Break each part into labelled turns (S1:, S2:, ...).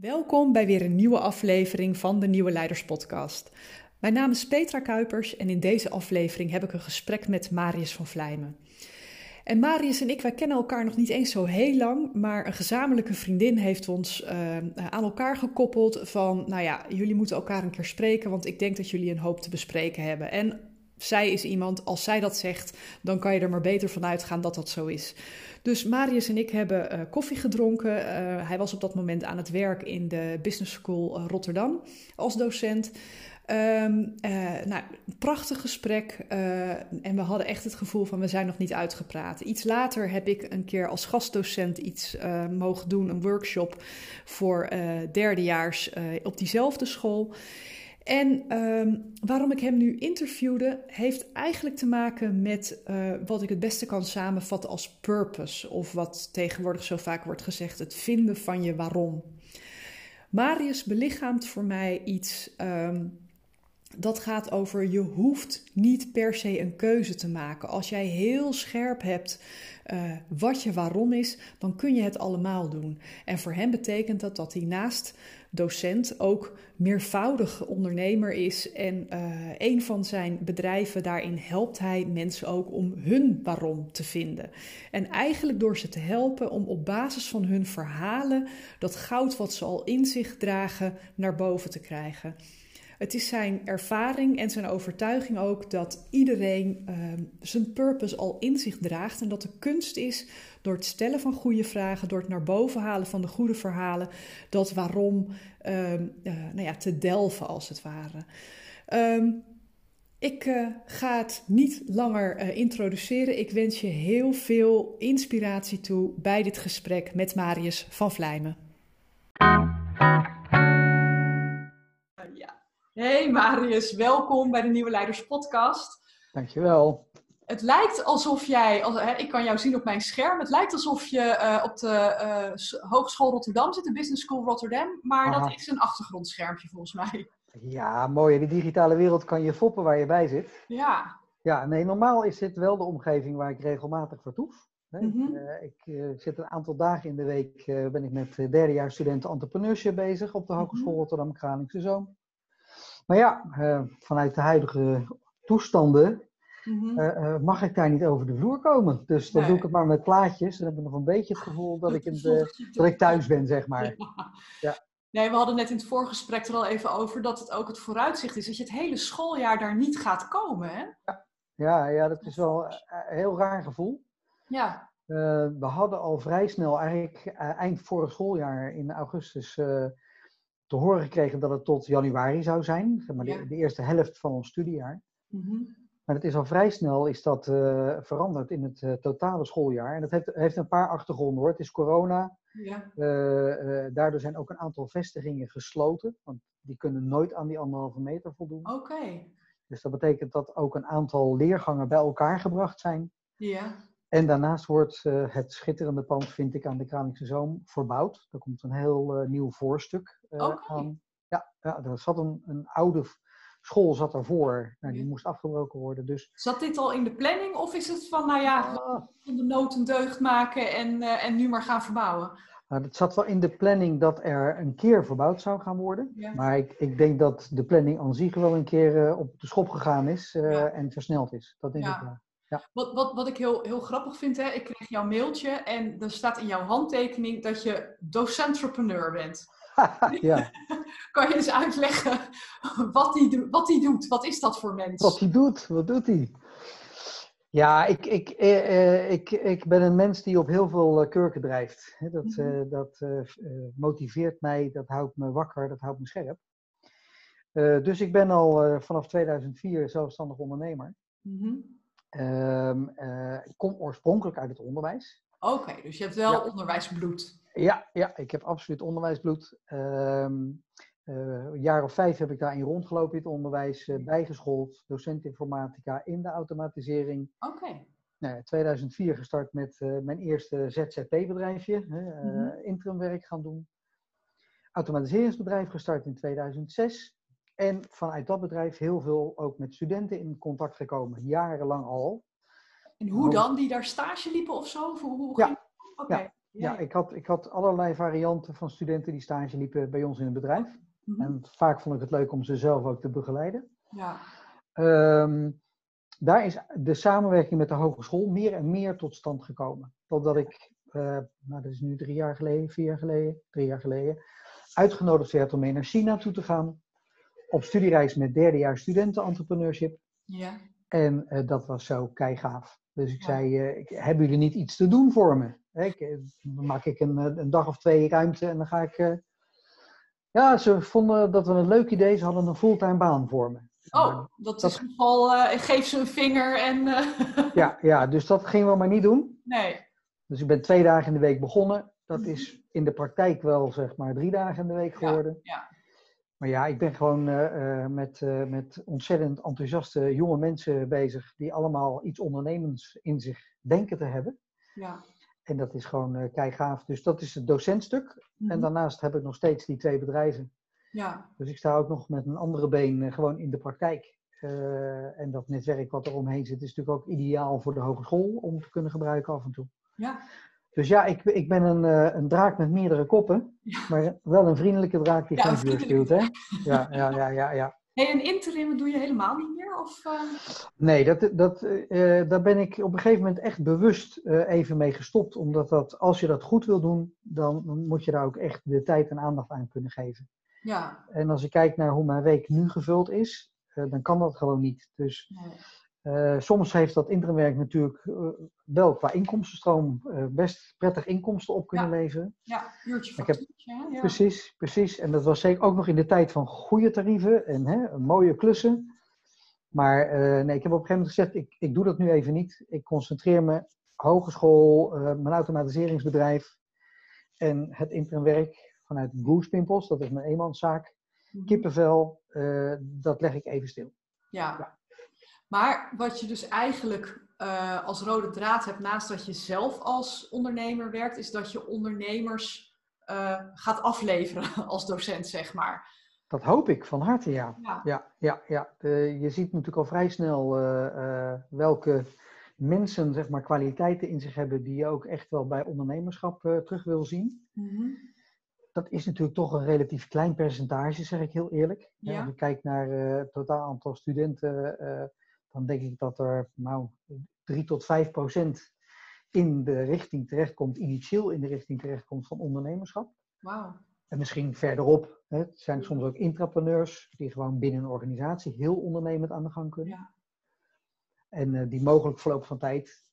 S1: Welkom bij weer een nieuwe aflevering van de Nieuwe Leiders Podcast. Mijn naam is Petra Kuipers en in deze aflevering heb ik een gesprek met Marius van Vlijmen. En Marius en ik, wij kennen elkaar nog niet eens zo heel lang, maar een gezamenlijke vriendin heeft ons uh, aan elkaar gekoppeld van, nou ja, jullie moeten elkaar een keer spreken, want ik denk dat jullie een hoop te bespreken hebben. En zij is iemand, als zij dat zegt, dan kan je er maar beter van uitgaan dat dat zo is. Dus Marius en ik hebben uh, koffie gedronken. Uh, hij was op dat moment aan het werk in de Business School Rotterdam als docent. Uh, nou, prachtig gesprek. En we hadden echt het gevoel van we zijn nog niet uitgepraat. Iets later heb ik een keer als gastdocent iets mogen doen, een workshop voor derdejaars op diezelfde school. En um, waarom ik hem nu interviewde, heeft eigenlijk te maken met uh, wat ik het beste kan samenvatten als purpose. Of wat tegenwoordig zo vaak wordt gezegd, het vinden van je waarom. Marius belichaamt voor mij iets um, dat gaat over je hoeft niet per se een keuze te maken. Als jij heel scherp hebt uh, wat je waarom is, dan kun je het allemaal doen. En voor hem betekent dat dat hij naast docent ook meervoudig ondernemer is. En uh, een van zijn bedrijven, daarin helpt hij mensen ook om hun waarom te vinden. En eigenlijk door ze te helpen om op basis van hun verhalen dat goud wat ze al in zich dragen naar boven te krijgen. Het is zijn ervaring en zijn overtuiging ook dat iedereen uh, zijn purpose al in zich draagt. En dat de kunst is door het stellen van goede vragen, door het naar boven halen van de goede verhalen, dat waarom uh, uh, nou ja, te delven als het ware. Um, ik uh, ga het niet langer uh, introduceren. Ik wens je heel veel inspiratie toe bij dit gesprek met Marius van Vlijmen. Hey Marius, welkom bij de Nieuwe Leiders Podcast.
S2: Dankjewel.
S1: Het lijkt alsof jij, als, hè, ik kan jou zien op mijn scherm, het lijkt alsof je uh, op de uh, Hogeschool Rotterdam zit, de Business School Rotterdam, maar Aha. dat is een achtergrondschermpje volgens mij.
S2: Ja, mooi. In de digitale wereld kan je foppen waar je bij zit.
S1: Ja.
S2: Ja, nee, normaal is dit wel de omgeving waar ik regelmatig vertoef. Nee, mm -hmm. uh, ik uh, zit een aantal dagen in de week, uh, ben ik met derdejaarsstudenten entrepreneurship bezig op de Hogeschool mm -hmm. Rotterdam Kralingse Zoom. Maar ja, vanuit de huidige toestanden Mm -hmm. uh, mag ik daar niet over de vloer komen. Dus dan nee. doe ik het maar met plaatjes. Dan heb ik nog een beetje het gevoel dat ik, in de, dat ik thuis ben, zeg maar.
S1: Ja. ja. Nee, we hadden net in het voorgesprek er al even over dat het ook het vooruitzicht is dat je het hele schooljaar daar niet gaat komen. Hè?
S2: Ja. Ja, ja, dat is wel een heel raar gevoel.
S1: Ja.
S2: Uh, we hadden al vrij snel, eigenlijk eind vorig schooljaar in augustus, te horen gekregen dat het tot januari zou zijn. Zeg maar ja. de, de, eerste helft van ons studiejaar.
S1: Mm -hmm.
S2: Maar het is al vrij snel is dat uh, veranderd in het uh, totale schooljaar. En dat heeft, heeft een paar achtergronden hoor. Het is corona.
S1: Ja.
S2: Uh, daardoor zijn ook een aantal vestigingen gesloten. Want die kunnen nooit aan die anderhalve meter voldoen.
S1: Oké. Okay.
S2: Dus dat betekent dat ook een aantal leergangen bij elkaar gebracht zijn.
S1: Ja.
S2: En daarnaast wordt het schitterende pand, vind ik, aan de Kralingse Zoom verbouwd. Er komt een heel nieuw voorstuk
S1: okay.
S2: aan. Ja, ja, er zat een, een oude school zat daarvoor. Nou, die moest afgebroken worden. Dus...
S1: Zat dit al in de planning of is het van, nou ja, van de nood een deugd maken en, en nu maar gaan verbouwen?
S2: Nou, het zat wel in de planning dat er een keer verbouwd zou gaan worden.
S1: Ja.
S2: Maar ik, ik denk dat de planning aan zich wel een keer op de schop gegaan is en versneld is. Dat denk ik wel. Ja.
S1: Wat, wat, wat ik heel, heel grappig vind, hè? ik kreeg jouw mailtje en er staat in jouw handtekening dat je docentrepreneur bent.
S2: ja.
S1: kan je eens uitleggen wat hij wat doet? Wat is dat voor mens?
S2: Wat hij doet? Wat doet hij? Ja, ik, ik, eh, ik, ik ben een mens die op heel veel uh, kurken drijft. Dat, mm -hmm. uh, dat motiveert mij, dat houdt me wakker, dat houdt me scherp. dus ik ben al vanaf 2004 zelfstandig ondernemer.
S1: Mm
S2: -hmm. Ik kom oorspronkelijk uit het onderwijs.
S1: Oké, okay, dus je hebt wel ja. onderwijsbloed.
S2: Ja, ja, ik heb absoluut onderwijsbloed. Um, uh, een jaar of vijf heb ik daarin rondgelopen in het onderwijs, uh, bijgeschoold, docent informatica in de automatisering.
S1: Oké. Okay.
S2: Nou, 2004 gestart met mijn eerste ZZP-bedrijfje, mm -hmm. interimwerk gaan doen. Automatiseringsbedrijf gestart in 2006. En vanuit dat bedrijf heel veel ook met studenten in contact gekomen, jarenlang al.
S1: En hoe dan? Die daar stage liepen of zo? Hoe, hoe
S2: ja.
S1: Okay.
S2: Ja, ja ik, had, ik had allerlei varianten van studenten die stage liepen bij ons in het bedrijf. Mhm. En vaak vond ik het leuk om ze zelf ook te begeleiden. Ja. Ehm, daar is de samenwerking met de hogeschool meer en meer tot stand gekomen. Totdat ik, uh, nou dat is nu drie jaar geleden, vier jaar geleden, drie jaar geleden, uitgenodigd werd om mee naar China toe te gaan. Op studiereis met derdejaars studenten entrepreneurship. Ja. En uh, dat was zo keigaaf. Dus ik zei, uh, hebben jullie niet iets te doen voor me? Ik, dan maak ik een, een, dag of twee ruimte en dan ga ik... ja, ze vonden dat we een leuk idee. Ze hadden een fulltime baan voor me.
S1: Oh, dat, is geval, geef ze een vinger en...
S2: Ja, ja, dus dat gingen we maar niet doen.
S1: Nee.
S2: Dus ik ben twee dagen in de week begonnen. Dat mhm. is in de praktijk wel zeg maar drie dagen in de week geworden. Ja, ja. Maar ja, ik ben gewoon uh, met, met ontzettend enthousiaste jonge mensen bezig die allemaal iets ondernemends in zich denken te hebben. Ja. En dat is gewoon uh, kei gaaf. Dus dat is het docentstuk. En mhm. daarnaast heb ik nog steeds die twee bedrijven. Ja. Dus ik sta ook nog met een andere been gewoon in de praktijk. En dat netwerk wat er omheen zit, is natuurlijk ook ideaal voor de hogeschool om te kunnen gebruiken af en toe. Ja. Dus ja, ik, ik ben een, uh, een draak met meerdere koppen, ja. maar wel een vriendelijke draak die ja, geen vuur stuurt. Hè? Ja, ja, ja, ja, ja.
S1: Hey, en interim doe je helemaal niet meer? Of,
S2: Nee, dat, dat, daar ben ik op een gegeven moment echt bewust even mee gestopt. Omdat dat, als je dat goed wil doen, dan moet je daar ook echt de tijd en aandacht aan kunnen geven. Ja. En als ik kijk naar hoe mijn week nu gevuld is, dan kan dat gewoon niet. Dus uh, soms heeft dat interimwerk natuurlijk uh, wel qua inkomstenstroom best prettig inkomsten op kunnen
S1: ja.
S2: leveren.
S1: Ja, uurtje heb, ja.
S2: Precies, precies. En dat was zeker ook nog in de tijd van goede tarieven en hè, mooie klussen. Maar nee, ik heb op een gegeven moment gezegd, ik, ik doe dat nu even niet. Ik concentreer me hogeschool, mijn automatiseringsbedrijf en het interimwerk vanuit Goose Pimples, dat is mijn eenmanszaak. Mhm. Kippenvel, dat leg ik even stil.
S1: Ja. Ja. Maar wat je dus eigenlijk uh, als rode draad hebt, naast dat je zelf als ondernemer werkt, is dat je ondernemers uh, gaat afleveren als docent, zeg maar.
S2: Dat hoop ik van harte, ja. Ja, ja, ja, ja. je ziet natuurlijk al vrij snel welke mensen zeg maar, kwaliteiten in zich hebben die je ook echt wel bij ondernemerschap terug wil zien. Mm dat is natuurlijk toch een relatief klein percentage, zeg ik heel eerlijk. Als je kijkt naar uh, het totaal aantal studenten, uh, dan denk ik dat er nou, 3 tot 5 procent in de richting terechtkomt, initieel in de richting terechtkomt van ondernemerschap. En misschien verderop, hè, het zijn soms ook intrapreneurs die gewoon binnen een organisatie heel ondernemend aan de gang kunnen. Ja. En uh, die mogelijk verloop van tijd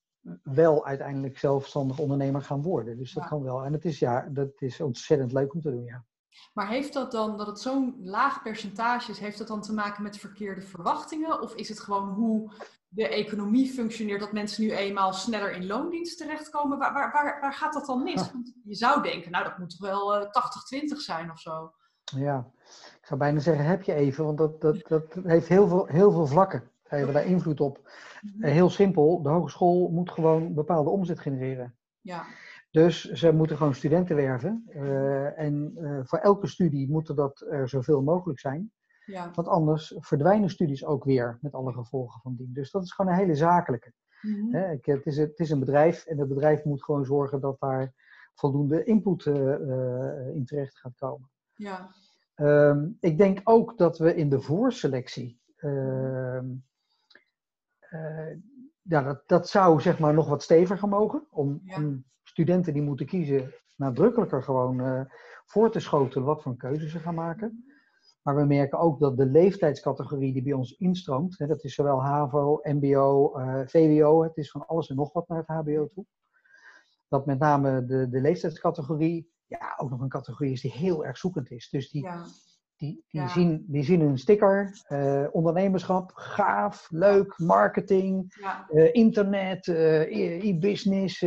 S2: wel uiteindelijk zelfstandig ondernemer gaan worden. Dus dat kan wel. En het is, ja, dat is ontzettend leuk om te doen, ja.
S1: Maar heeft dat dan, dat het zo'n laag percentage is, heeft dat dan te maken met verkeerde verwachtingen? Of is het gewoon hoe de economie functioneert, dat mensen nu eenmaal sneller in loondienst terechtkomen? Waar, waar, waar, waar gaat dat dan mis? Want je zou denken, nou dat moet toch wel uh, eh, 80-20 zijn of zo?
S2: Ja, ik zou bijna zeggen, heb je even, want dat, dat, dat heeft heel veel, heel veel vlakken hebben daar invloed op. Mhm. Eh, heel simpel, de hogeschool moet gewoon bepaalde omzet genereren. Ja. Dus ze moeten gewoon studenten werven. Uh, en uh, voor elke studie moet dat er zoveel mogelijk zijn. Ja. Want anders verdwijnen studies ook weer met alle gevolgen van dien. Dus dat is gewoon een hele zakelijke. Mm -hmm. ik, het, is, het is een bedrijf en het bedrijf moet gewoon zorgen dat daar voldoende input in terecht gaat komen. Ja. Um, ik denk ook dat we in de voorselectie ehm, ja, dat, dat zou zeg maar nog wat steviger mogen. Om, om studenten die moeten kiezen nadrukkelijker gewoon uh, voor te schotelen wat voor keuze ze gaan maken. Maar we merken ook dat de leeftijdscategorie die bij ons instroomt, hè, dat is zowel HAVO, MBO, eh, VWO, het is van alles en nog wat naar het HBO toe. Dat met name de, de leeftijdscategorie ja, ook nog een categorie is die heel erg zoekend is. Dus die, ja. Die, die, zien, die zien een sticker, uh, ondernemerschap, gaaf, leuk, marketing, ja. uh, internet, uh, e-business,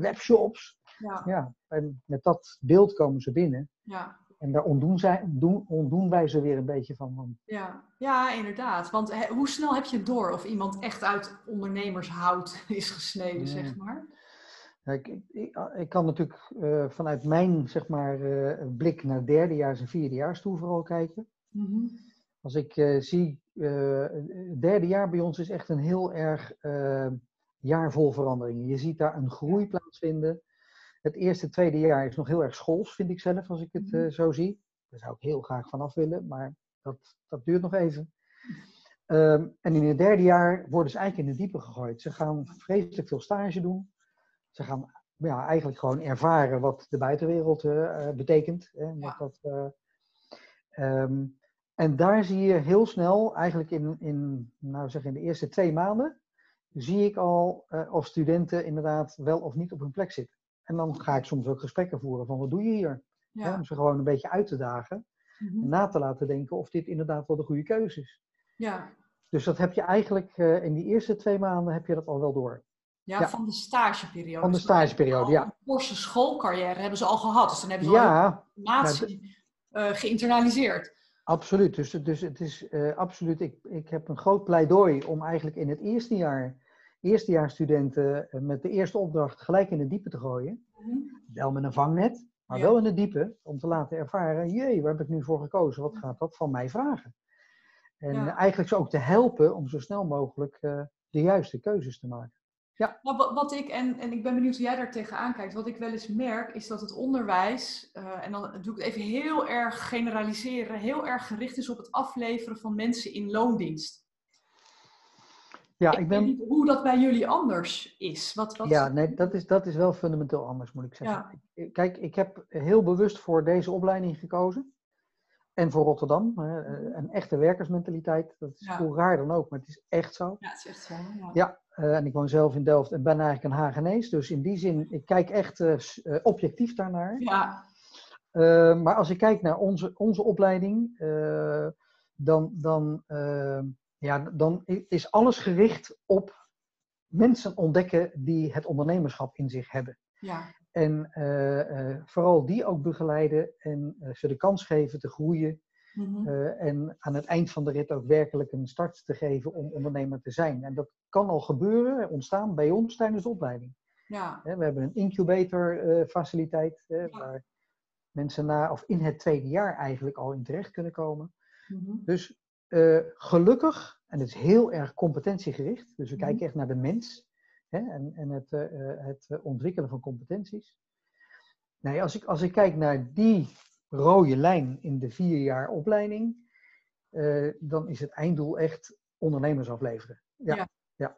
S2: webshops. Ja. ja. En met dat beeld komen ze binnen. Ja. En daar ontdoen, zij, doen, ontdoen wij ze weer een beetje van.
S1: Ja, ja inderdaad. Want hoe snel heb je door of iemand echt uit ondernemershout is gesneden, zeg maar?
S2: Ik, ik, ik, kan natuurlijk uh, vanuit mijn zeg maar, uh, blik naar derdejaars en vierdejaars toe vooral kijken. Mm -hmm. Als ik uh, zie, het derde jaar bij ons is echt een heel erg jaar vol veranderingen. Je ziet daar een groei plaatsvinden. Het eerste, tweede jaar is nog heel erg schools, vind ik zelf, als ik het
S1: Mhm.
S2: eh, zo zie. Daar zou ik heel graag vanaf willen, maar dat, dat duurt nog even. Ehm, en in het derde jaar worden ze eigenlijk in de diepe gegooid. Ze gaan vreselijk veel stage doen. Ze gaan ja, eigenlijk gewoon ervaren wat de buitenwereld eh, eh, betekent. Hè,
S1: Ja.
S2: dat, eh, ehm, en daar zie je heel snel, eigenlijk in, in, nou zeg, in de eerste twee maanden, zie ik al of studenten inderdaad wel of niet op hun plek zitten. En dan ga ik soms ook gesprekken voeren van wat doe je hier? Hè, om ze gewoon een beetje uit te dagen
S1: Mhm.
S2: en na te laten denken of dit inderdaad wel de goede keuze is.
S1: ja.
S2: Dus dat heb je eigenlijk in die eerste twee maanden heb je dat al wel door.
S1: Ja,
S2: Ja.
S1: van de stageperiode.
S2: Van de
S1: Dus
S2: stageperiode, ja.
S1: al Een forse schoolcarrière hebben ze al gehad. Dus dan hebben ze al
S2: Ja,
S1: informatie eh, geïnternaliseerd.
S2: absoluut. Dus, dus het is eh, absoluut. Ik, ik heb een groot pleidooi om eigenlijk in het eerste jaar, eerstejaarsstudenten eh, met de eerste opdracht gelijk in de diepe te gooien.
S1: Mhm.
S2: Wel met een vangnet, maar
S1: Ja.
S2: wel in de diepe. Om te laten ervaren, jee, waar heb ik nu voor gekozen? Wat gaat dat van mij vragen? En eigenlijk ze ook te helpen om zo snel mogelijk de juiste keuzes te maken.
S1: Nou, wat, wat ik, en, en ik ben benieuwd hoe jij daar tegenaan kijkt, wat ik wel eens merk, is dat het onderwijs, eh, en dan doe ik het even heel erg generaliseren, heel erg gericht is op het afleveren van mensen in loondienst.
S2: Ja,
S1: ik
S2: ik
S1: weet
S2: ben,
S1: niet hoe dat bij jullie anders is. Wat, wat,
S2: Ja, nee, dat is, dat is wel fundamenteel anders, moet ik zeggen.
S1: Ja.
S2: Kijk, ik heb heel bewust voor deze opleiding gekozen. En voor Rotterdam. hè, eh, Een echte werkersmentaliteit. Dat is
S1: Ja.
S2: hoe raar dan ook, maar het is echt zo.
S1: Ja, het is echt zo. Ja.
S2: Ja, eh, en ik woon zelf in Delft en ben eigenlijk een Hagenees. Dus in die zin, ik kijk echt eh, objectief daarnaar.
S1: Ja.
S2: Maar als ik kijk naar onze, onze opleiding, dan, dan, ja, dan is alles gericht op mensen ontdekken die het ondernemerschap in zich hebben.
S1: ja.
S2: En eh, eh, vooral die ook begeleiden en eh, ze de kans geven te groeien.
S1: Mhm.
S2: en aan het eind van de rit ook werkelijk een start te geven om ondernemer te zijn. En dat kan al gebeuren, ontstaan bij ons tijdens de opleiding.
S1: ja.
S2: We hebben een incubator faciliteit hè,
S1: Ja.
S2: waar mensen na, of in het tweede jaar eigenlijk al in terecht kunnen komen.
S1: Mhm.
S2: Dus gelukkig, en het is heel erg competentiegericht, dus we
S1: Mhm.
S2: kijken echt naar de mens hè, en, en het, eh, eh, het eh, ontwikkelen van competenties. Nee, als ik, als ik kijk naar die rode lijn in de vier jaar opleiding, dan is het einddoel echt ondernemers afleveren. Ja,
S1: Ja.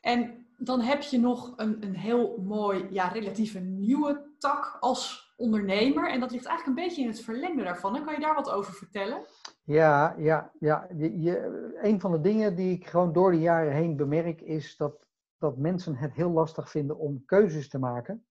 S1: En dan heb je nog een, een heel mooi, ja, relatieve nieuwe tak als ondernemer. En dat ligt eigenlijk een beetje in het verlengde daarvan. Kan je daar wat over vertellen?
S2: Ja, ja, ja. Je, je, een van de dingen die ik gewoon door de jaren heen bemerk, is dat, dat mensen het heel lastig vinden om keuzes te maken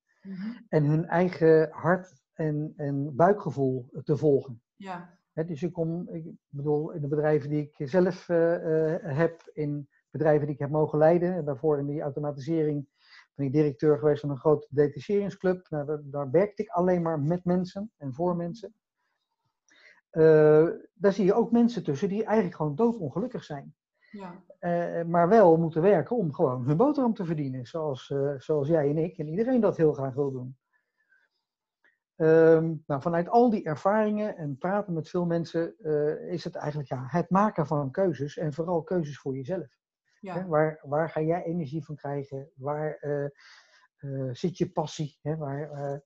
S2: en hun eigen hart en, en buikgevoel te volgen.
S1: Ja.
S2: Dus ik kom, ik bedoel, in de bedrijven die ik zelf eh, eh, heb, in bedrijven die ik heb mogen leiden, en daarvoor in die automatisering ben ik directeur geweest van een grote detacheringsclub. Nou, daar, daar werkte ik alleen maar met mensen en voor mensen. Eh, daar zie je ook mensen tussen die eigenlijk gewoon doodongelukkig zijn.
S1: Ja.
S2: Eh, maar wel moeten werken om gewoon hun boterham te verdienen. Zoals, eh, zoals jij en ik en iedereen dat heel graag wil doen. Ehm, nou, vanuit al die ervaringen en praten met veel mensen eh, is het eigenlijk ja, het maken van keuzes en vooral keuzes voor jezelf. Hè, waar, waar ga jij energie van krijgen? Waar zit je passie? Hè? Waar,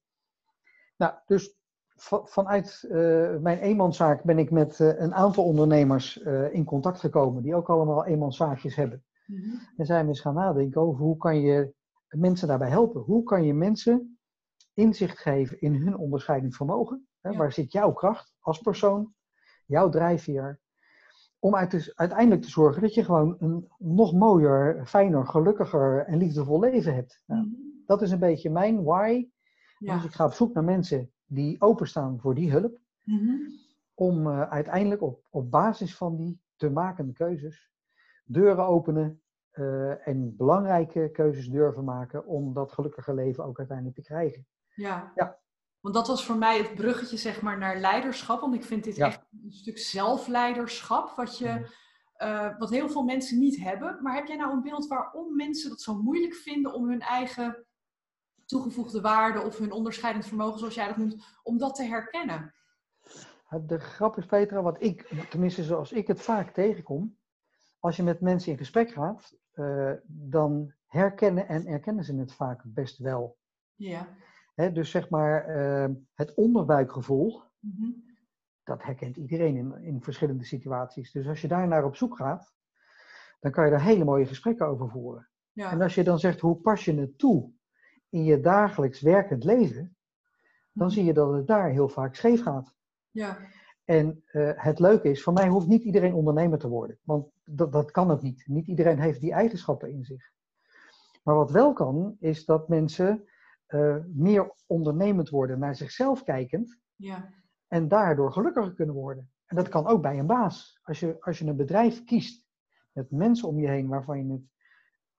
S2: Nou, dus vanuit eh, mijn eenmanszaak ben ik met eh, een aantal ondernemers eh, in contact gekomen die ook allemaal eenmanszaakjes hebben.
S1: Mhm.
S2: En zijn we eens gaan nadenken over hoe kan je mensen daarbij helpen? Hoe kan je mensen inzicht geven in hun onderscheidend vermogen? Hè?
S1: Ja.
S2: Waar zit jouw kracht als persoon, jouw drijfveer? Om uit uiteindelijk te zorgen dat je gewoon een nog mooier, fijner, gelukkiger en liefdevol leven hebt. Nou,
S1: Mhm.
S2: dat is een beetje mijn why.
S1: Ja.
S2: Dus ik ga op zoek naar mensen die openstaan voor die hulp.
S1: Mhm.
S2: Om eh, uiteindelijk op, op basis van die te maken keuzes deuren openen. eh, en belangrijke keuzes durven maken om dat gelukkige leven ook uiteindelijk te krijgen.
S1: Ja.
S2: Ja.
S1: Want dat was voor mij het bruggetje zeg maar, naar leiderschap. Want ik vind dit
S2: Ja.
S1: echt een stuk zelfleiderschap. Wat, je,
S2: Mhm.
S1: eh, wat heel veel mensen niet hebben. Maar heb jij nou een beeld waarom mensen dat zo moeilijk vinden om hun eigen toegevoegde waarde of hun onderscheidend vermogen, zoals jij dat noemt, om dat te herkennen?
S2: De grap is, Petra, wat ik, tenminste zoals ik het vaak tegenkom, als je met mensen in gesprek gaat, eh, dan herkennen en erkennen ze het vaak best wel.
S1: Ja.
S2: dus zeg maar het onderbuikgevoel, mhm. dat herkent iedereen in, in verschillende situaties. Dus als je daar naar op zoek gaat, dan kan je daar hele mooie gesprekken over voeren. Ja. En als je dan zegt, hoe pas je het toe in je dagelijks werkend leven, dan mhm. zie je dat het daar heel vaak scheef gaat.
S1: Ja.
S2: En uh, het leuke is, voor mij hoeft niet iedereen ondernemer te worden. Want dat, dat kan ook niet. Niet iedereen heeft die eigenschappen in zich. Maar wat wel kan, is dat mensen uh, meer ondernemend worden, naar zichzelf kijkend.
S1: Ja.
S2: En daardoor gelukkiger kunnen worden. En dat kan ook bij een baas. Als je, als je een bedrijf kiest met mensen om je heen waarvan je het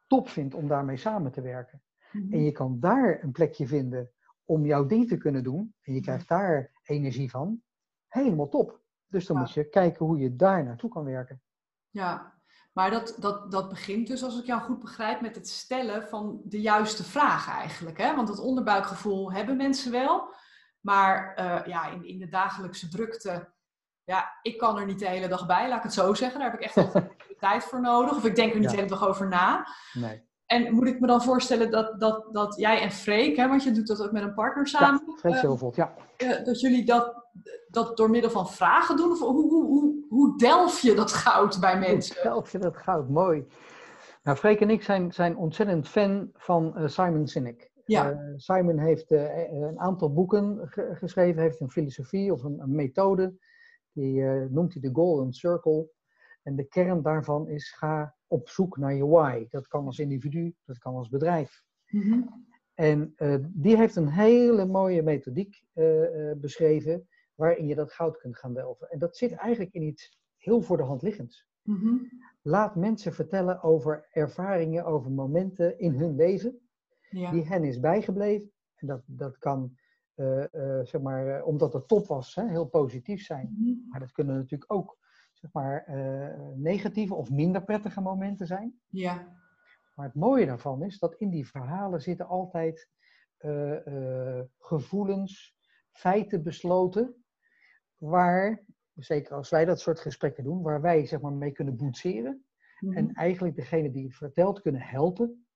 S2: top vindt om daarmee samen te werken. Mhm. En je kan daar een plekje vinden om jouw ding te kunnen doen. En je krijgt daar energie van. Helemaal top. Dus dan moet je kijken hoe je daar naartoe kan werken.
S1: Ja, maar dat, dat, dat begint dus, als ik jou goed begrijp, met het stellen van de juiste vragen eigenlijk. Hè? Want dat onderbuikgevoel hebben mensen wel. Maar uh, ja, in, in de dagelijkse drukte, ja, ik kan er niet de hele dag bij, laat ik het zo zeggen. Daar heb ik echt tijd voor nodig. Of ik denk er niet de hele dag over na.
S2: Nee.
S1: En moet ik me dan voorstellen dat, dat, dat jij en Freek, hè, want je doet dat ook met een partner samen.
S2: Ja, Freek Zilvold, ja.
S1: Uh, dat jullie dat, dat door middel van vragen doen? Of hoe, hoe, hoe, hoe delf je dat goud bij mensen?
S2: Hoe delf je dat goud? Mooi. Nou, Freek en ik zijn, zijn ontzettend fan van uh, Simon Sinek.
S1: Ja.
S2: Uh, Simon heeft een aantal boeken geschreven, heeft een filosofie of een, een methode. Die noemt hij de Golden Circle. En de kern daarvan is ga op zoek naar je why. Dat kan als individu, dat kan als bedrijf.
S1: Mhm.
S2: En uh, die heeft een hele mooie methodiek uh, beschreven waarin je dat goud kunt gaan delven. En dat zit eigenlijk in iets heel voor de hand liggends.
S1: Mhm.
S2: Laat mensen vertellen over ervaringen, over momenten in hun leven ja. die hen is bijgebleven. En dat, dat kan, zeg maar, omdat het top was, hè, heel positief zijn.
S1: Mhm.
S2: Maar dat kunnen natuurlijk ook zeg maar, uh, negatieve of minder prettige momenten zijn.
S1: Ja.
S2: Maar het mooie daarvan is dat in die verhalen zitten altijd uh, uh, gevoelens, feiten besloten, waar, zeker als wij dat soort gesprekken doen, waar wij zeg maar, mee kunnen boetseren. Mhm. En eigenlijk degene die het vertelt kunnen helpen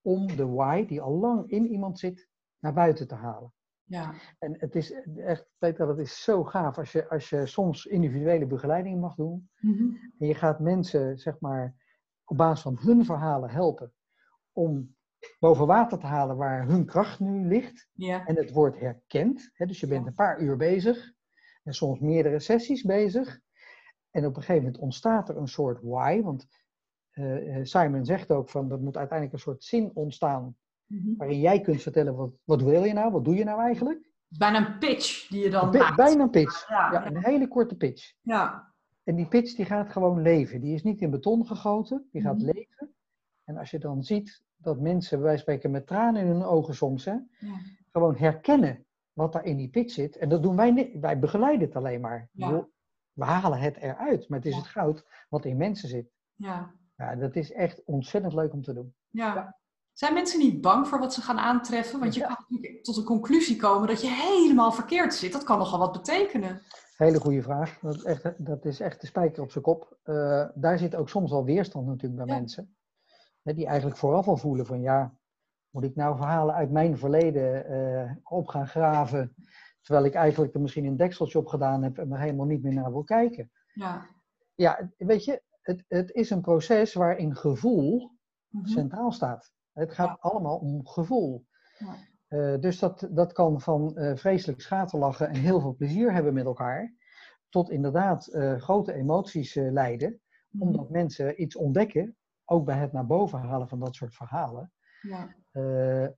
S2: om de why, die al lang in iemand zit, naar buiten te halen.
S1: Ja.
S2: En het is echt, Peter, het is zo gaaf als je, als je soms individuele begeleiding mag doen.
S1: Mhm.
S2: En je gaat mensen, zeg maar, op basis van hun verhalen helpen om boven water te halen waar hun kracht nu ligt.
S1: Ja.
S2: En het wordt herkend. Hè, dus je bent een paar uur bezig en soms meerdere sessies bezig. En op een gegeven moment ontstaat er een soort why. Want uh, Simon zegt ook van er moet uiteindelijk een soort zin ontstaan
S1: Mhm.
S2: Waarin jij kunt vertellen, wat, wat wil je nou? Wat doe je nou eigenlijk?
S1: Bijna een pitch die je dan maakt.
S2: Bijna een pitch. Ja, een hele korte pitch.
S1: Ja.
S2: En die pitch die gaat gewoon leven. Die is niet in beton gegoten. Die gaat mhm. leven. En als je dan ziet dat mensen, wij spreken met tranen in hun ogen soms, hè,
S1: ja.
S2: gewoon herkennen wat daar in die pitch zit. En dat doen wij niet. Wij begeleiden het alleen maar.
S1: Ja.
S2: We halen het eruit. Maar het is het goud wat in mensen zit.
S1: Ja.
S2: ja. Dat is echt ontzettend leuk om te doen.
S1: ja. Zijn mensen niet bang voor wat ze gaan aantreffen? Want je kan natuurlijk tot de conclusie komen dat je helemaal verkeerd zit. Dat kan nogal wat betekenen.
S2: Hele goede vraag. Dat is echt, dat is echt de spijker op zijn kop. Uh, daar zit ook soms wel weerstand natuurlijk bij mensen. Die eigenlijk vooraf al voelen van ja, moet ik nou verhalen uit mijn verleden uh, op gaan graven. Terwijl ik eigenlijk er misschien een dekseltje op gedaan heb en er helemaal niet meer naar wil kijken.
S1: Ja,
S2: ja weet je, het, het is een proces waarin gevoel
S1: mhm.
S2: centraal staat. Het gaat allemaal om gevoel.
S1: Ja.
S2: Uh, dus dat, dat kan van uh, vreselijk schaterlachen en heel veel plezier hebben met elkaar, tot inderdaad uh, grote emoties leiden,
S1: mm.
S2: omdat mensen iets ontdekken, ook bij het naar boven halen van dat soort verhalen.
S1: Ja.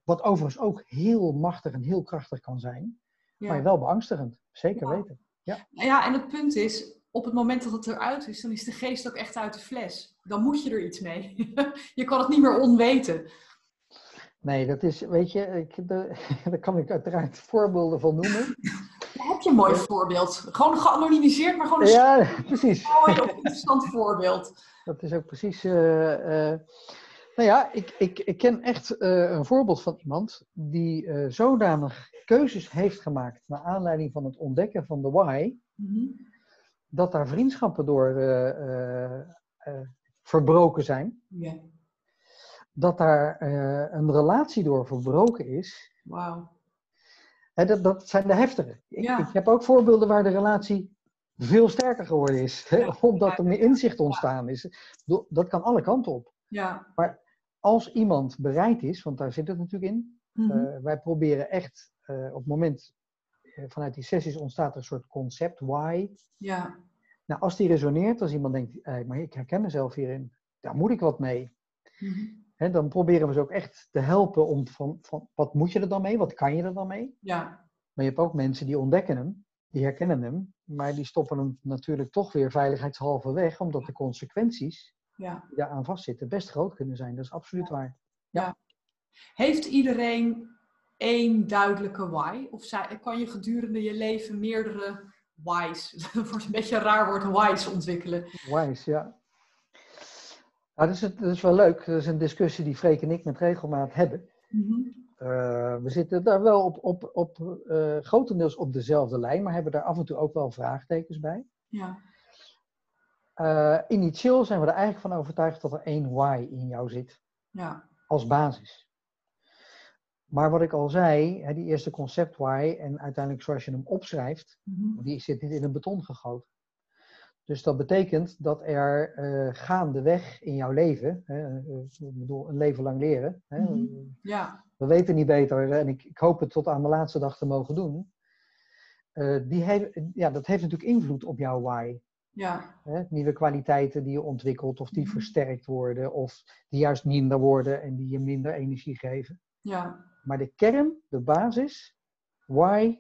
S2: wat overigens ook heel machtig en heel krachtig kan zijn, maar wel beangstigend, zeker weten. Ja.
S1: ja, en het punt is, op het moment dat het eruit is, dan is de geest ook echt uit de fles. Dan moet je er iets mee. je kan het niet meer onweten.
S2: Nee, dat is, weet je, ik, de, daar kan ik uiteraard voorbeelden van noemen.
S1: heb je een mooi voorbeeld. Gewoon geanonimiseerd, maar gewoon een
S2: ja, precies.
S1: mooi of interessant voorbeeld.
S2: Dat is ook precies. Uh, uh, nou ja, ik, ik, ik ken echt uh, een voorbeeld van iemand die zodanig keuzes heeft gemaakt naar aanleiding van het ontdekken van de why,
S1: mm -hmm.
S2: dat daar vriendschappen door verbroken zijn.
S1: Ja
S2: dat daar uh, een relatie door verbroken is.
S1: Wauw.
S2: dat, dat zijn de heftige. Ik, ik, heb ook voorbeelden waar de relatie veel sterker geworden is. Omdat er meer inzicht ontstaan is. Dat kan alle kanten op.
S1: Ja.
S2: Maar als iemand bereid is, want daar zit het natuurlijk in. Mm wij proberen echt uh, op het moment eh, vanuit die sessies ontstaat er een soort concept, why.
S1: Ja.
S2: Nou, als die resoneert, als iemand denkt, eh, maar ik herken mezelf hierin, daar moet ik wat mee. Mm dan proberen we ze ook echt te helpen om van, van, wat moet je er dan mee, wat kan je er dan mee?
S1: Ja.
S2: Maar je hebt ook mensen die ontdekken hem, die herkennen hem, maar die stoppen hem natuurlijk toch weer veiligheidshalve weg, omdat de consequenties
S1: ja.
S2: die daaraan vastzitten best groot kunnen zijn. Dat is absoluut waar.
S1: Ja. Heeft iedereen één duidelijke why? Of kan je gedurende je leven meerdere why's, dat wordt een beetje een raar woord, why's ontwikkelen?
S2: Why's, ja. Nou, dat, is, dat is wel leuk. Dat is een discussie die Freek en ik met regelmaat hebben.
S1: Mhm.
S2: Eh, we zitten daar wel op, op, op uh, grotendeels op dezelfde lijn, maar hebben daar af en toe ook wel vraagtekens bij.
S1: Ja.
S2: Uh, initieel zijn we er eigenlijk van overtuigd dat er één why in jou zit.
S1: Ja.
S2: Als basis. Maar wat ik al zei, hè, die eerste concept why en uiteindelijk zoals je hem opschrijft,
S1: mhm.
S2: die zit niet in een beton gegoten. Dus dat betekent dat er uh, gaandeweg in jouw leven, hè, uh, ik bedoel, een leven lang leren. Hè,
S1: mhm. ja.
S2: We weten niet beter en ik, ik, hoop het tot aan mijn laatste dag te mogen doen. Uh, die heeft, ja, dat heeft natuurlijk invloed op jouw why.
S1: Ja.
S2: Hè, nieuwe kwaliteiten die je ontwikkelt of die
S1: Mhm.
S2: versterkt worden of die juist minder worden en die je minder energie geven.
S1: Ja.
S2: Maar de kern, de basis, why,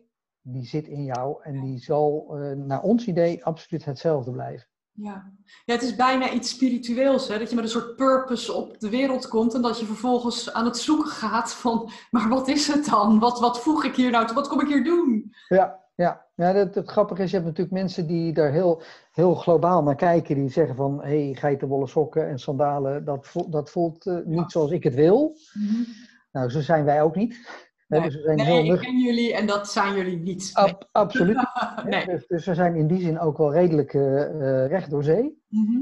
S2: die zit in jou en die zal uh, naar ons idee absoluut hetzelfde blijven.
S1: Ja. ja, het is bijna iets spiritueels, hè? dat je met een soort purpose op de wereld komt en dat je vervolgens aan het zoeken gaat van, maar wat is het dan? Wat, wat voeg ik hier nou toe? Wat kom ik hier doen?
S2: Ja, ja. ja het, het grappige is, je hebt natuurlijk mensen die daar heel, heel globaal naar kijken, die zeggen van, hé, hey, geitenwolle sokken en sandalen, dat voelt, dat voelt uh, niet
S1: Ja.
S2: zoals ik het wil.
S1: Mhm.
S2: Nou, zo zijn wij ook niet.
S1: Nee,
S2: dus zijn
S1: nee
S2: heel
S1: ik ken jullie en dat zijn jullie niet.
S2: Ab- absoluut. Dus, dus we zijn in die zin ook wel redelijk eh, eh, recht door zee.
S1: Mhm.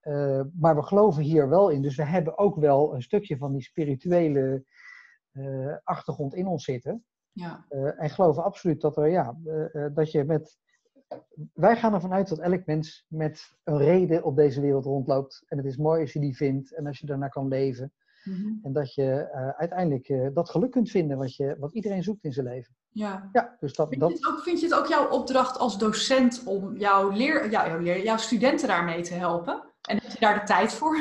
S2: Eh, maar we geloven hier wel in. Dus we hebben ook wel een stukje van die spirituele achtergrond in ons zitten.
S1: Ja.
S2: En geloven absoluut dat er, ja, dat je met. Wij gaan ervan uit dat elk mens met een reden op deze wereld rondloopt. En het is mooi als je die vindt en als je daarnaar kan leven.
S1: Mhm.
S2: En dat je eh, uiteindelijk eh, dat geluk kunt vinden wat, je, wat iedereen zoekt in zijn leven.
S1: ja.
S2: Ja, dus dat.
S1: Vind je, het ook, vind je het ook jouw opdracht als docent om jouw, leer, jouw, leer, jouw studenten daarmee te helpen? En heb je daar de tijd voor?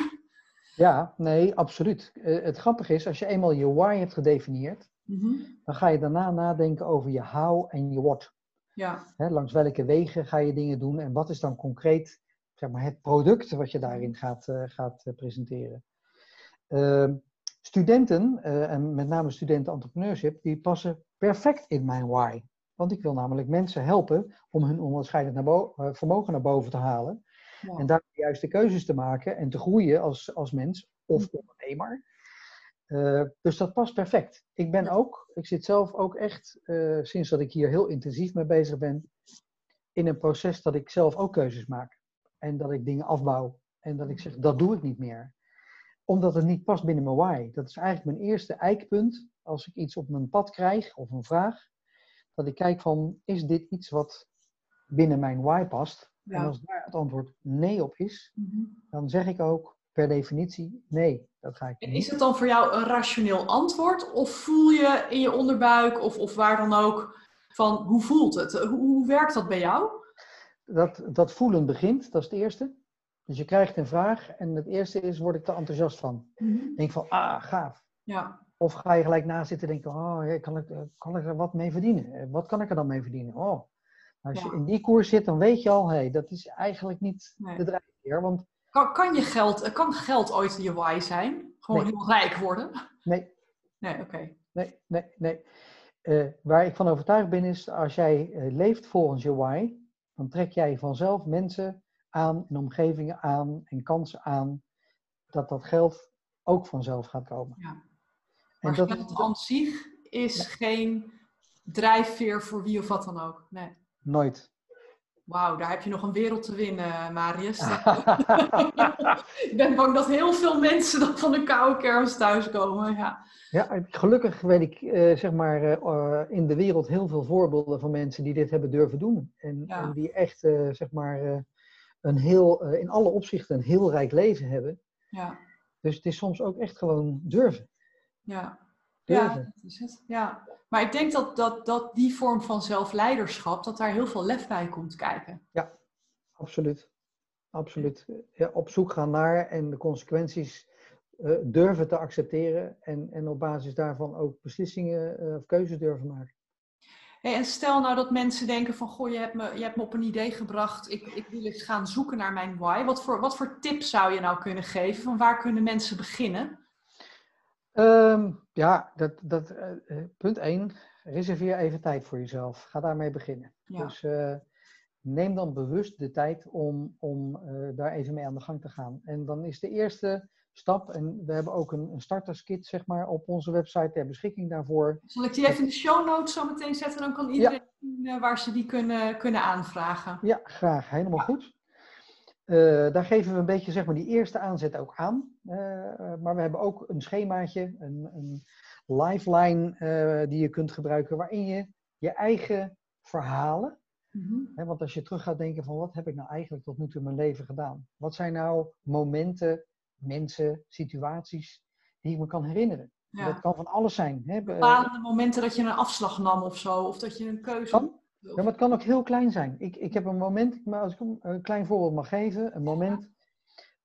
S2: ja, nee, absoluut. Eh, het grappige is, als je eenmaal je why hebt gedefinieerd,
S1: Mhm.
S2: dan ga je daarna nadenken over je how en je what.
S1: Ja.
S2: Hè, langs welke wegen ga je dingen doen en wat is dan concreet zeg maar, het product wat je daarin gaat, gaat presenteren. Ehm, studenten, eh, en met name studenten entrepreneurship, die passen perfect in mijn why. Want ik wil namelijk mensen helpen om hun onderscheidend naar eh, vermogen naar boven te halen.
S1: Ja.
S2: En daar de juiste keuzes te maken en te groeien als, als mens of ondernemer. Eh, dus dat past perfect. Ik ben ook, ik zit zelf ook echt, sinds dat ik hier heel intensief mee bezig ben, in een proces dat ik zelf ook keuzes maak. En dat ik dingen afbouw. En dat ik zeg, dat doe ik niet meer. Omdat het niet past binnen mijn why. Dat is eigenlijk mijn eerste eikpunt als ik iets op mijn pad krijg of een vraag. Dat ik kijk van, is dit iets wat binnen mijn why past?
S1: Ja.
S2: En als daar het antwoord nee op is,
S1: Mhm.
S2: dan zeg ik ook per definitie nee, dat ga ik
S1: En is het dan voor jou een rationeel antwoord? Of voel je in je onderbuik of, of waar dan ook van hoe voelt het? Hoe, hoe werkt dat bij jou?
S2: Dat, dat voelen begint, dat is het eerste. Dus je krijgt een vraag en het eerste is, word ik er enthousiast van? Denk van, ah, gaaf.
S1: Ja,
S2: Of ga je gelijk na zitten denken, oh, kan, ik, eh, kan ik er wat mee verdienen? Eh, Wat kan ik er dan mee verdienen? Oh. Als je in die koers zit, dan weet je al, hé, dat is eigenlijk niet
S1: Nee.
S2: de drijfveer. Want
S1: kan, kan, je geld, kan geld ooit je why zijn? Gewoon
S2: Nee.
S1: heel rijk worden?
S2: nee,
S1: Nee, oké.
S2: nee, nee, nee. Eh, waar ik van overtuigd ben is, als jij eh, leeft volgens je why, dan trek jij vanzelf mensen aan en omgevingen aan en kansen aan, dat dat geld ook vanzelf gaat komen.
S1: Ja.
S2: En
S1: Maar
S2: dat,
S1: geld aan zich is geen drijfveer voor wie of wat dan ook. Nee.
S2: nooit.
S1: Wauw, daar heb je nog een wereld te winnen, Marius. ik ben bang dat heel veel mensen dan van de koude kermis thuiskomen. Ja,
S2: ja gelukkig weet ik uh, zeg maar, uh, in de wereld heel veel voorbeelden van mensen die dit hebben durven doen. En, en die echt uh, zeg maar, een heel, in alle opzichten een heel rijk leven hebben. Ja. Dus het is soms ook echt gewoon durven.
S1: Ja, durven. ja dat is het. Ja. Maar ik denk dat, dat, dat die vorm van zelfleiderschap, dat daar heel veel lef bij komt kijken.
S2: Ja, absoluut. Absoluut. Ja, op zoek gaan naar en de consequenties uh, durven te accepteren en, en op basis daarvan ook beslissingen uh, of keuzes durven maken.
S1: Hey, en stel nou dat mensen denken van, goh, je hebt me, je hebt me op een idee gebracht, ik, ik wil eens gaan zoeken naar mijn why. Wat voor, wat voor tips zou je nou kunnen geven? Van waar kunnen mensen beginnen?
S2: Um, ja, dat, dat, uh, punt 1. Reserveer even tijd voor jezelf. Ga daarmee beginnen. Dus uh, neem dan bewust de tijd om, om uh, daar even mee aan de gang te gaan. En dan is de eerste stap, en we hebben ook een, een starterskit zeg maar, op onze website ter beschikking daarvoor.
S1: Zal ik die even in de show notes zo meteen zetten? Dan kan iedereen zien waar ze die kunnen, kunnen aanvragen.
S2: Ja, graag. Helemaal goed. Uh, daar geven we een beetje zeg maar, die eerste aanzet ook aan. Uh, maar we hebben ook een schemaatje, een, een lifeline uh, die je kunt gebruiken, waarin je je eigen verhalen. Mm hè, want als je terug gaat denken van wat heb ik nou eigenlijk tot nu toe in mijn leven gedaan? Wat zijn nou momenten, mensen, situaties die ik me kan herinneren? Ja. Dat kan van alles zijn.
S1: Hè? Bepalende momenten dat je een afslag nam of zo, of dat je een keuze...
S2: Kan, ja, maar het kan ook heel klein zijn. Ik, ik heb een moment, maar als ik een klein voorbeeld mag geven, een moment.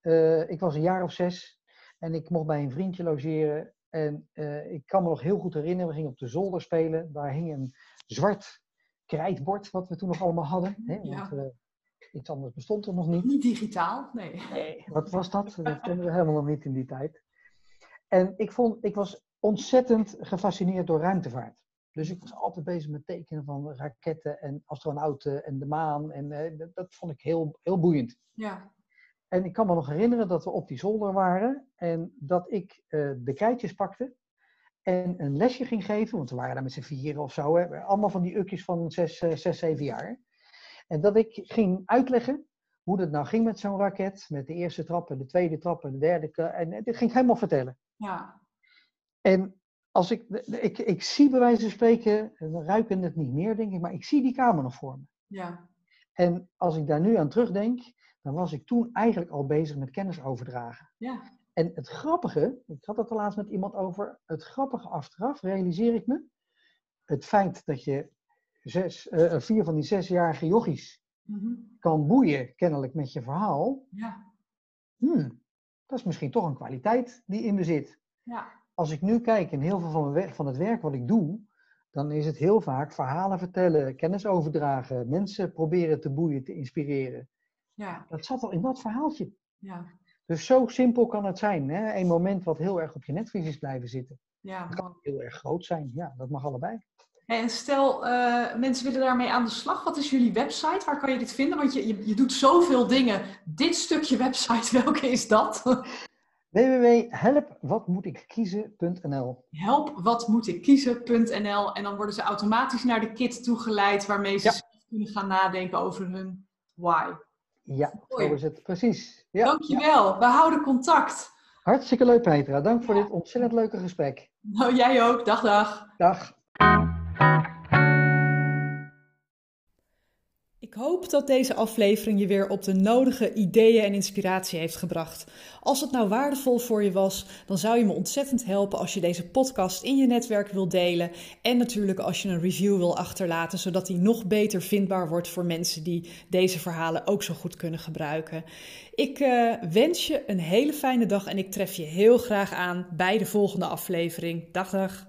S2: Uh, ik was een jaar of zes en ik mocht bij een vriendje logeren. En uh, ik kan me nog heel goed herinneren, we gingen op de zolder spelen. Daar hing een zwart krijtbord, wat we toen nog allemaal hadden. Hè? Want, uh, iets anders bestond er nog niet.
S1: Niet digitaal, nee.
S2: Nee, wat was dat? Dat kennen we helemaal nog niet in die tijd. En ik, vond, ik was ontzettend gefascineerd door ruimtevaart. Dus ik was altijd bezig met tekenen van raketten en astronauten en de maan. En uh, dat, vond ik heel, heel boeiend. Ja. En ik kan me nog herinneren dat we op die zolder waren en dat ik uh, de keitjes pakte en een lesje ging geven, want we waren daar met z'n vieren of zo, hè, allemaal van die ukjes van zes, uh, zes, zeven jaar. En dat ik ging uitleggen hoe dat nou ging met zo'n raket, met de eerste trap en de tweede trap en de derde. En dit ging ik helemaal vertellen. Ja. En als ik, ik, ik zie bij wijze van spreken, we ruiken het niet meer denk ik, maar ik zie die kamer nog voor me. Ja. En als ik daar nu aan terugdenk, dan was ik toen eigenlijk al bezig met kennis overdragen. Ja. En het grappige, ik had het er laatst met iemand over, het grappige achteraf realiseer ik me, het feit dat je zes, uh, vier van die zesjarige jochies mm kan boeien, kennelijk met je verhaal. Ja. Hmm, dat is misschien toch een kwaliteit die in me zit. Ja als ik nu kijk in heel veel van, mijn, van het werk wat ik doe, dan is het heel vaak verhalen vertellen, kennis overdragen, mensen proberen te boeien, te inspireren. Ja. Dat zat al in dat verhaaltje. Ja. Dus zo simpel kan het zijn. Hè? Een moment wat heel erg op je netvlies is blijven zitten. Ja, dat kan heel erg groot zijn. Ja, dat mag allebei.
S1: En stel, uh, mensen willen daarmee aan de slag. Wat is jullie website? Waar kan je dit vinden? Want je, je, je doet zoveel dingen. Dit stukje website, welke is dat?
S2: www.helpwatmoetikkiezen.nl
S1: Helpwatmoetikkiezen.nl En dan worden ze automatisch naar de kit toegeleid waarmee ze zelf kunnen gaan nadenken over hun why.
S2: Ja, zo is het precies.
S1: Ja, Dankjewel, ja. we houden contact.
S2: Hartstikke leuk Petra, dank voor dit ontzettend leuke gesprek.
S1: Nou, jij ook. Dag, dag.
S2: Dag.
S1: Ik hoop dat deze aflevering je weer op de nodige ideeën en inspiratie heeft gebracht. Als het nou waardevol voor je was, dan zou je me ontzettend helpen als je deze podcast in je netwerk wil delen. En natuurlijk als je een review wil achterlaten, zodat die nog beter vindbaar wordt voor mensen die deze verhalen ook zo goed kunnen gebruiken. Ik uh, wens je een hele fijne dag en ik tref je heel graag aan bij de volgende aflevering. Dag, dag.